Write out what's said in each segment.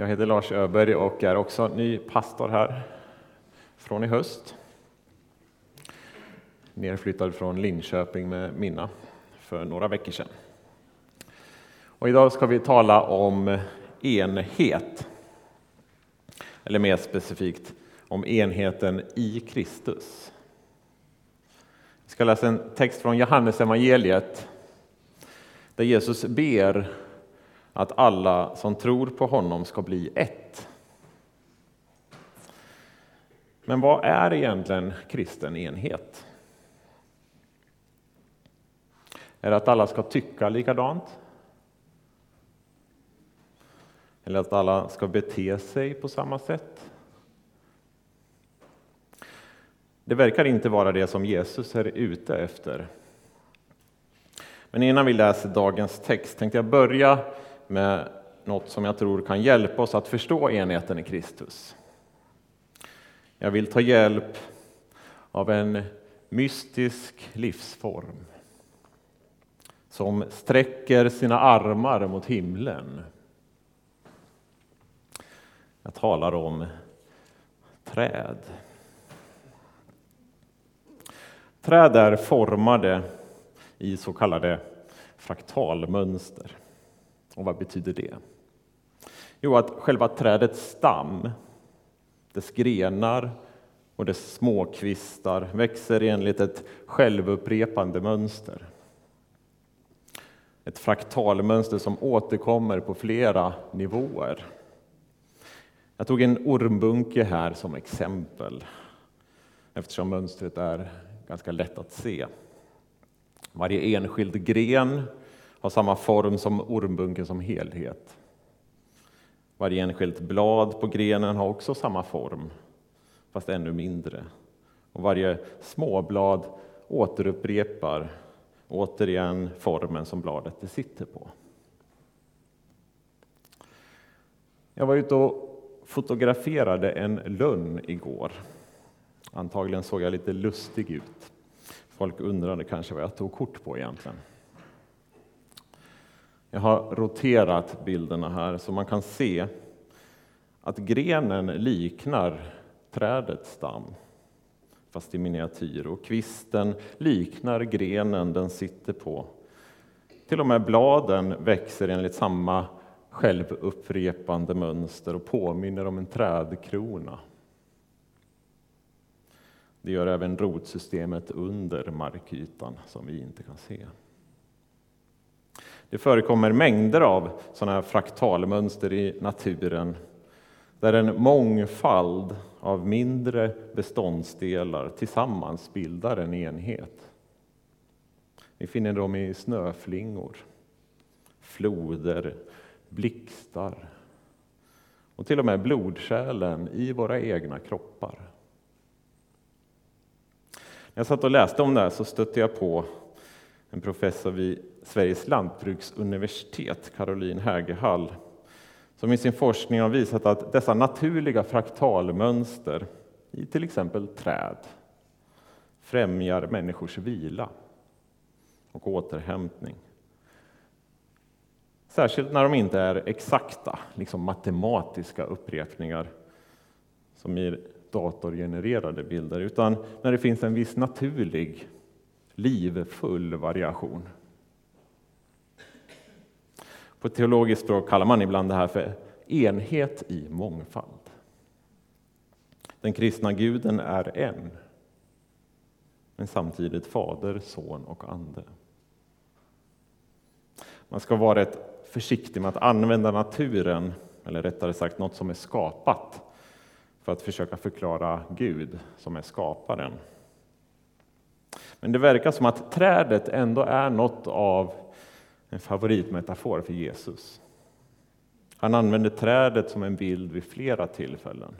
Jag heter Lars Öberg och är också ny pastor här från i höst. Nerflyttad från Linköping med Minna för några veckor sedan. Och idag ska vi tala om enhet. Eller mer specifikt om enheten i Kristus. Vi ska läsa en text från Johannes evangeliet där Jesus ber att alla som tror på honom ska bli ett. Men vad är egentligen kristen enhet? Är det att alla ska tycka likadant? Eller att alla ska bete sig på samma sätt? Det verkar inte vara det som Jesus är ute efter. Men innan vi läser dagens text tänkte jag börja med något som jag tror kan hjälpa oss att förstå enheten i Kristus. Jag vill ta hjälp av en mystisk livsform som sträcker sina armar mot himlen. Jag talar om träd. Träd är formade i så kallade fraktalmönster. Och vad betyder det? Jo, att själva trädets stam, dess grenar och dess småkvistar växer enligt ett självupprepande mönster. Ett fraktalmönster som återkommer på flera nivåer. Jag tog en ormbunke här som exempel eftersom mönstret är ganska lätt att se. Varje enskild gren har samma form som ormbunken som helhet. Varje enskilt blad på grenen har också samma form, fast ännu mindre. Och varje småblad återupprepar återigen formen som bladet det sitter på. Jag var ute och fotograferade en lönn igår. Antagligen såg jag lite lustig ut. Folk undrade kanske vad jag tog kort på egentligen. Jag har roterat bilderna här så man kan se att grenen liknar trädets stam, fast i miniatyr. Och kvisten liknar grenen den sitter på. Till och med bladen växer enligt samma självupprepande mönster och påminner om en trädkrona. Det gör även rotsystemet under markytan som vi inte kan se. Det förekommer mängder av sådana här fraktalmönster i naturen där en mångfald av mindre beståndsdelar tillsammans bildar en enhet. Vi finner dem i snöflingor, floder, blixtar och till och med blodkärlen i våra egna kroppar. När jag satt och läste om det här så stötte jag på en professor vid Sveriges lantbruksuniversitet, Caroline Hägerhall, som i sin forskning har visat att dessa naturliga fraktalmönster i till exempel träd främjar människors vila och återhämtning. Särskilt när de inte är exakta, liksom matematiska upprepningar som i datorgenererade bilder, utan när det finns en viss naturlig, livfull variation. På teologiskt språk kallar man ibland det här för enhet i mångfald. Den kristna guden är en, men samtidigt Fader, Son och Ande. Man ska vara rätt försiktig med att använda naturen, eller rättare sagt något som är skapat, för att försöka förklara Gud som är skaparen. Men det verkar som att trädet ändå är något av en favoritmetafor för Jesus. Han använder trädet som en bild vid flera tillfällen.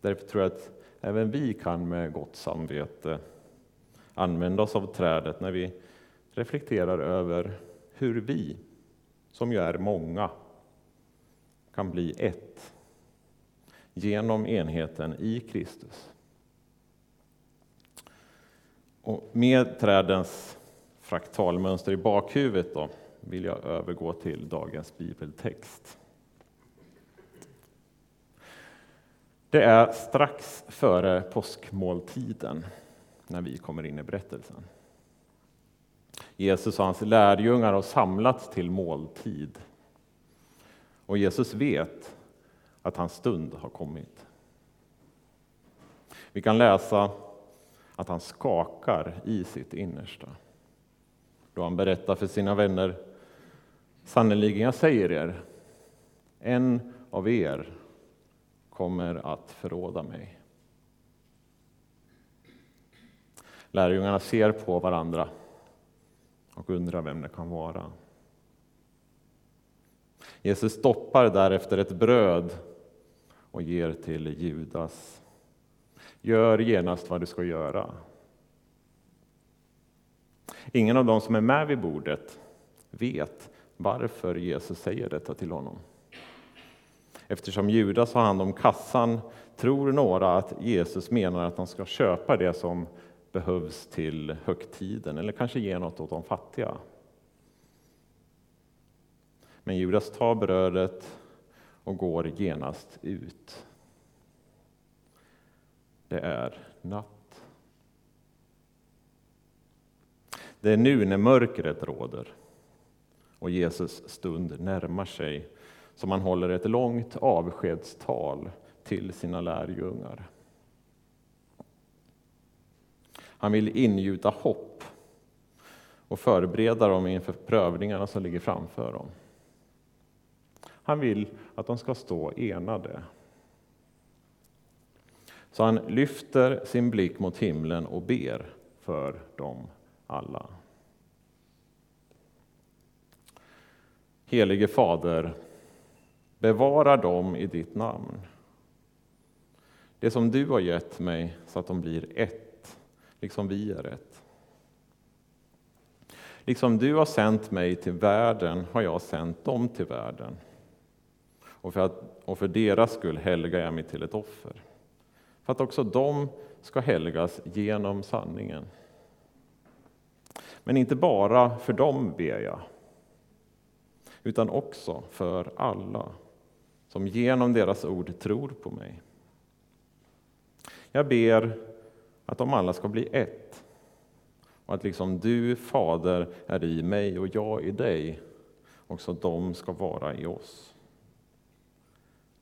Därför tror jag att även vi kan med gott samvete använda oss av trädet när vi reflekterar över hur vi, som ju är många, kan bli ett genom enheten i Kristus. Och med trädens fraktalmönster i bakhuvudet då, vill jag övergå till dagens bibeltext. Det är strax före påskmåltiden när vi kommer in i berättelsen. Jesus och hans lärjungar har samlats till måltid. Och Jesus vet att hans stund har kommit. Vi kan läsa att han skakar i sitt innersta. Då han berättar för sina vänner, sannerligen jag säger er, en av er kommer att förråda mig. Lärjungarna ser på varandra och undrar vem det kan vara. Jesus stoppar därefter ett bröd och ger till Judas. Gör genast vad du ska göra. Ingen av dem som är med vid bordet vet varför Jesus säger detta till honom. Eftersom Judas har hand om kassan tror några att Jesus menar att han ska köpa det som behövs till högtiden eller kanske ge något åt de fattiga. Men Judas tar brödet och går genast ut. Det är natt. Det är nu när mörkret råder och Jesus stund närmar sig som han håller ett långt avskedstal till sina lärjungar. Han vill ingjuta hopp och förbereda dem inför prövningarna som ligger framför dem. Han vill att de ska stå enade. Så han lyfter sin blick mot himlen och ber för dem alla. Helige Fader, bevara dem i ditt namn. Det som du har gett mig så att de blir ett, liksom vi är ett. Liksom du har sänt mig till världen har jag sänt dem till världen. Och för, att, och för deras skull helgar jag mig till ett offer. För att också de ska helgas genom sanningen. Men inte bara för dem ber jag, utan också för alla som genom deras ord tror på mig. Jag ber att de alla ska bli ett och att liksom du, Fader, är i mig och jag i dig, också de ska vara i oss.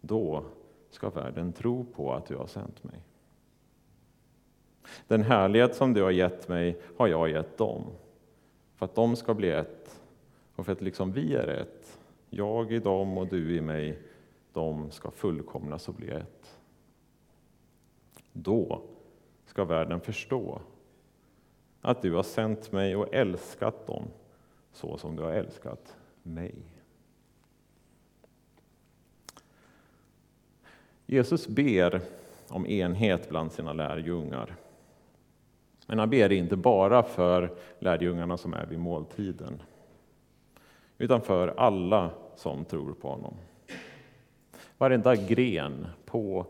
Då ska världen tro på att du har sänt mig. Den härlighet som du har gett mig har jag gett dem, för att de ska bli ett och för att liksom vi är ett, jag i dem och du i mig, de ska fullkomnas och bli ett. Då ska världen förstå att du har sänt mig och älskat dem så som du har älskat mig. Jesus ber om enhet bland sina lärjungar. Men han ber inte bara för lärjungarna som är vid måltiden, utan för alla som tror på honom. Varenda gren på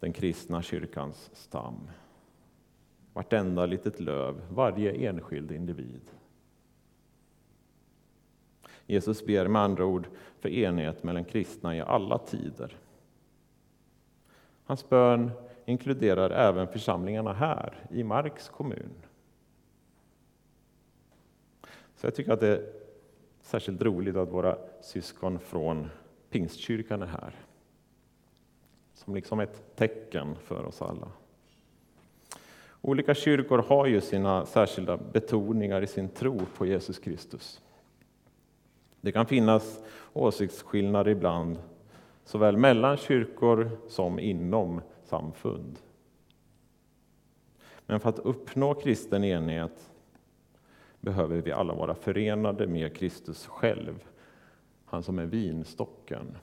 den kristna kyrkans stam. Vartenda litet löv, varje enskild individ. Jesus ber med andra ord för enhet mellan kristna i alla tider. Hans bön inkluderar även församlingarna här i Marks kommun. Så jag tycker att det är särskilt roligt att våra syskon från Pingstkyrkan är här. Som liksom ett tecken för oss alla. Olika kyrkor har ju sina särskilda betoningar i sin tro på Jesus Kristus. Det kan finnas åsiktsskillnader ibland, såväl mellan kyrkor som inom samfund. Men för att uppnå kristen enhet behöver vi alla vara förenade med Kristus själv, han som är vinstocken.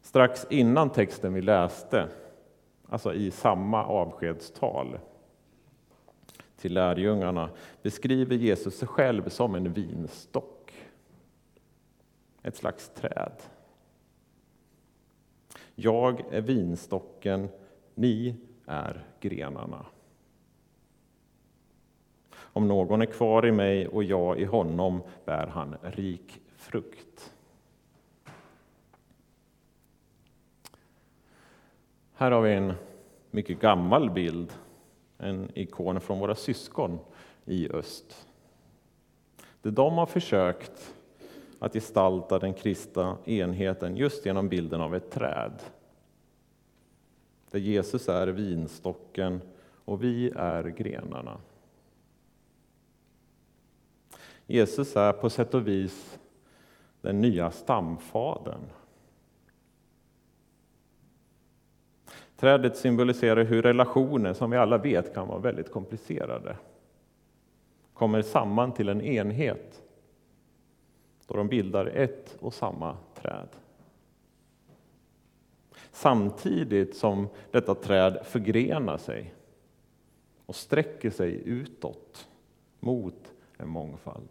Strax innan texten vi läste, alltså i samma avskedstal till lärjungarna, beskriver Jesus sig själv som en vinstock. Ett slags träd. Jag är vinstocken, ni är grenarna. Om någon är kvar i mig och jag i honom bär han rik frukt. Här har vi en mycket gammal bild, en ikon från våra syskon i öst. Det de har försökt att gestalta den kristna enheten just genom bilden av ett träd. Där Jesus är vinstocken och vi är grenarna. Jesus är på sätt och vis den nya stamfadern. Trädet symboliserar hur relationer, som vi alla vet kan vara väldigt komplicerade, kommer samman till en enhet då de bildar ett och samma träd. Samtidigt som detta träd förgrenar sig och sträcker sig utåt mot en mångfald.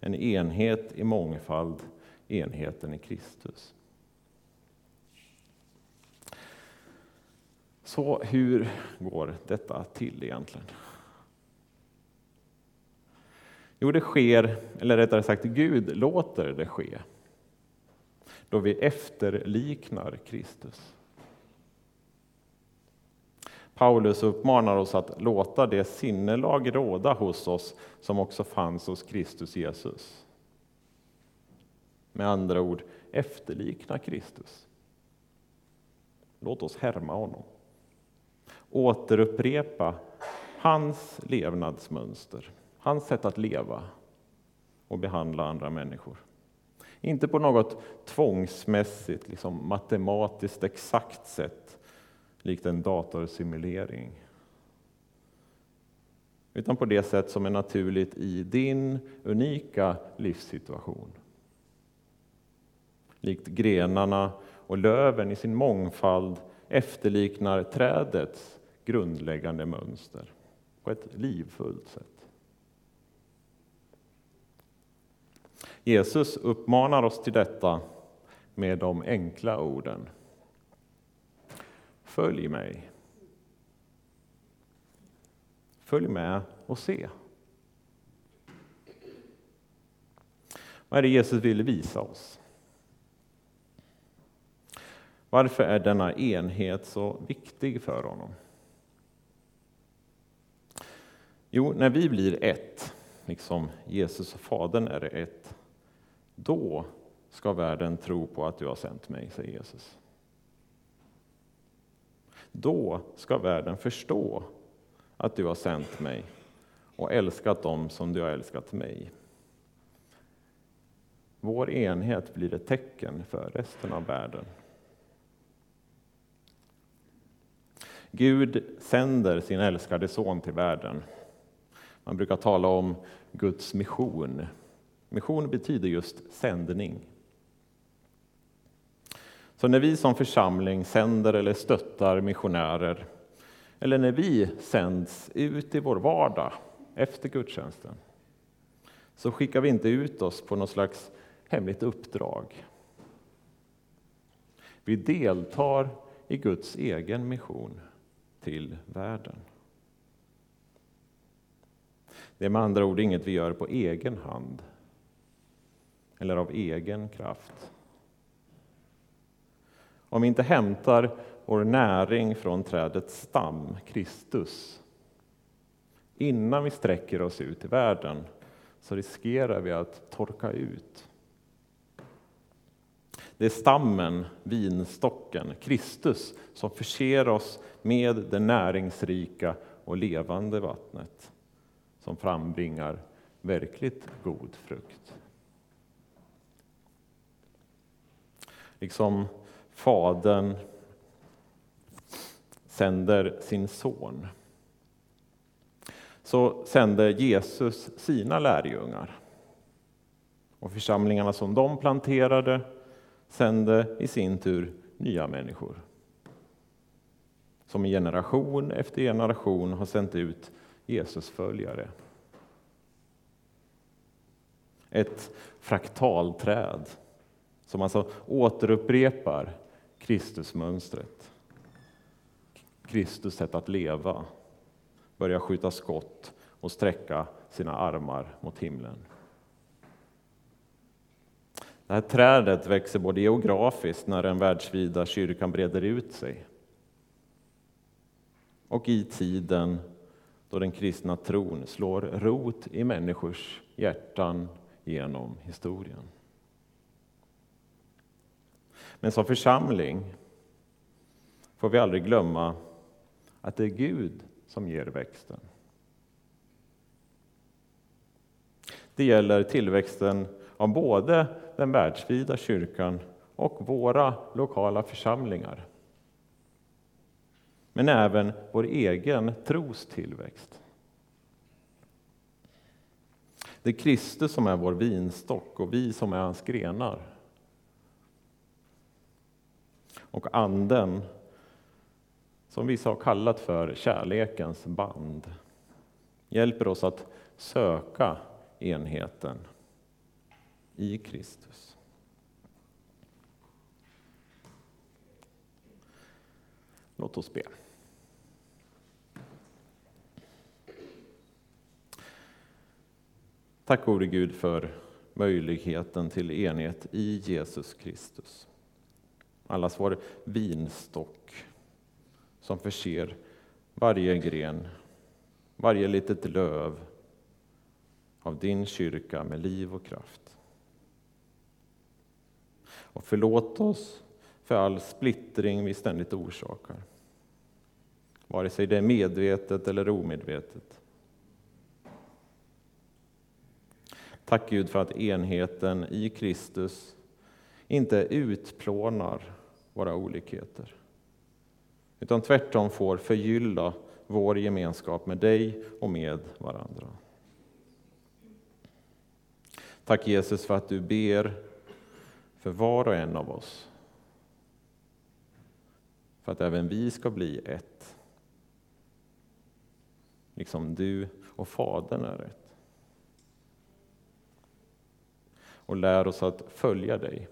En enhet i mångfald, enheten i Kristus. Så hur går detta till egentligen? Jo, det sker, eller rättare sagt Gud låter det ske, då vi efterliknar Kristus. Paulus uppmanar oss att låta det sinnelag råda hos oss som också fanns hos Kristus Jesus. Med andra ord, efterlikna Kristus. Låt oss härma honom. Återupprepa hans levnadsmönster, hans sätt att leva och behandla andra människor. Inte på något tvångsmässigt, liksom matematiskt exakt sätt, likt en datorsimulering. Utan på det sätt som är naturligt i din unika livssituation. Likt grenarna och löven i sin mångfald efterliknar trädets grundläggande mönster på ett livfullt sätt. Jesus uppmanar oss till detta med de enkla orden. Följ mig. Följ med och se. Vad är det Jesus vill visa oss? Varför är denna enhet så viktig för honom? Jo, när vi blir ett, liksom Jesus och Fadern är ett, då ska världen tro på att du har sänt mig, säger Jesus. Då ska världen förstå att du har sänt mig och älskat dem som du har älskat mig. Vår enhet blir ett tecken för resten av världen. Gud sänder sin älskade son till världen. Man brukar tala om Guds mission. Mission betyder just sändning. Så när vi som församling sänder eller stöttar missionärer, eller när vi sänds ut i vår vardag efter gudstjänsten, så skickar vi inte ut oss på något slags hemligt uppdrag. Vi deltar i Guds egen mission till världen. Det är med andra ord inget vi gör på egen hand eller av egen kraft. Om vi inte hämtar vår näring från trädets stam, Kristus, innan vi sträcker oss ut i världen, så riskerar vi att torka ut. Det är stammen, vinstocken, Kristus, som förser oss med det näringsrika och levande vattnet som frambringar verkligt god frukt. Liksom Fadern sänder sin son så sänder Jesus sina lärjungar. Och församlingarna som de planterade sände i sin tur nya människor. Som i generation efter generation har sänt ut Jesusföljare. Ett fraktalträd som alltså återupprepar Kristusmönstret. Kristus sätt att leva, börja skjuta skott och sträcka sina armar mot himlen. Det här trädet växer både geografiskt när den världsvida kyrkan breder ut sig och i tiden då den kristna tron slår rot i människors hjärtan genom historien. Men som församling får vi aldrig glömma att det är Gud som ger växten. Det gäller tillväxten av både den världsvida kyrkan och våra lokala församlingar. Men även vår egen tros tillväxt. Det är Kristus som är vår vinstock och vi som är hans grenar. Och Anden, som vissa har kallat för kärlekens band, hjälper oss att söka enheten i Kristus. Låt oss be. Tack gode Gud för möjligheten till enhet i Jesus Kristus. Allas vår vinstock som förser varje gren, varje litet löv av din kyrka med liv och kraft. Och förlåt oss för all splittring vi ständigt orsakar. Vare sig det är medvetet eller omedvetet. Tack Gud för att enheten i Kristus inte utplånar våra olikheter utan tvärtom får förgylla vår gemenskap med dig och med varandra. Tack Jesus för att du ber för var och en av oss. För att även vi ska bli ett. Liksom du och Fadern är ett. Och lär oss att följa dig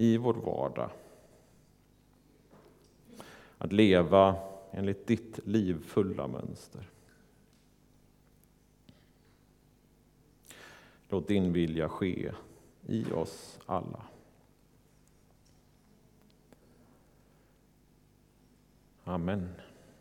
i vår vardag. Att leva enligt ditt livfulla mönster. Låt din vilja ske i oss alla. Amen.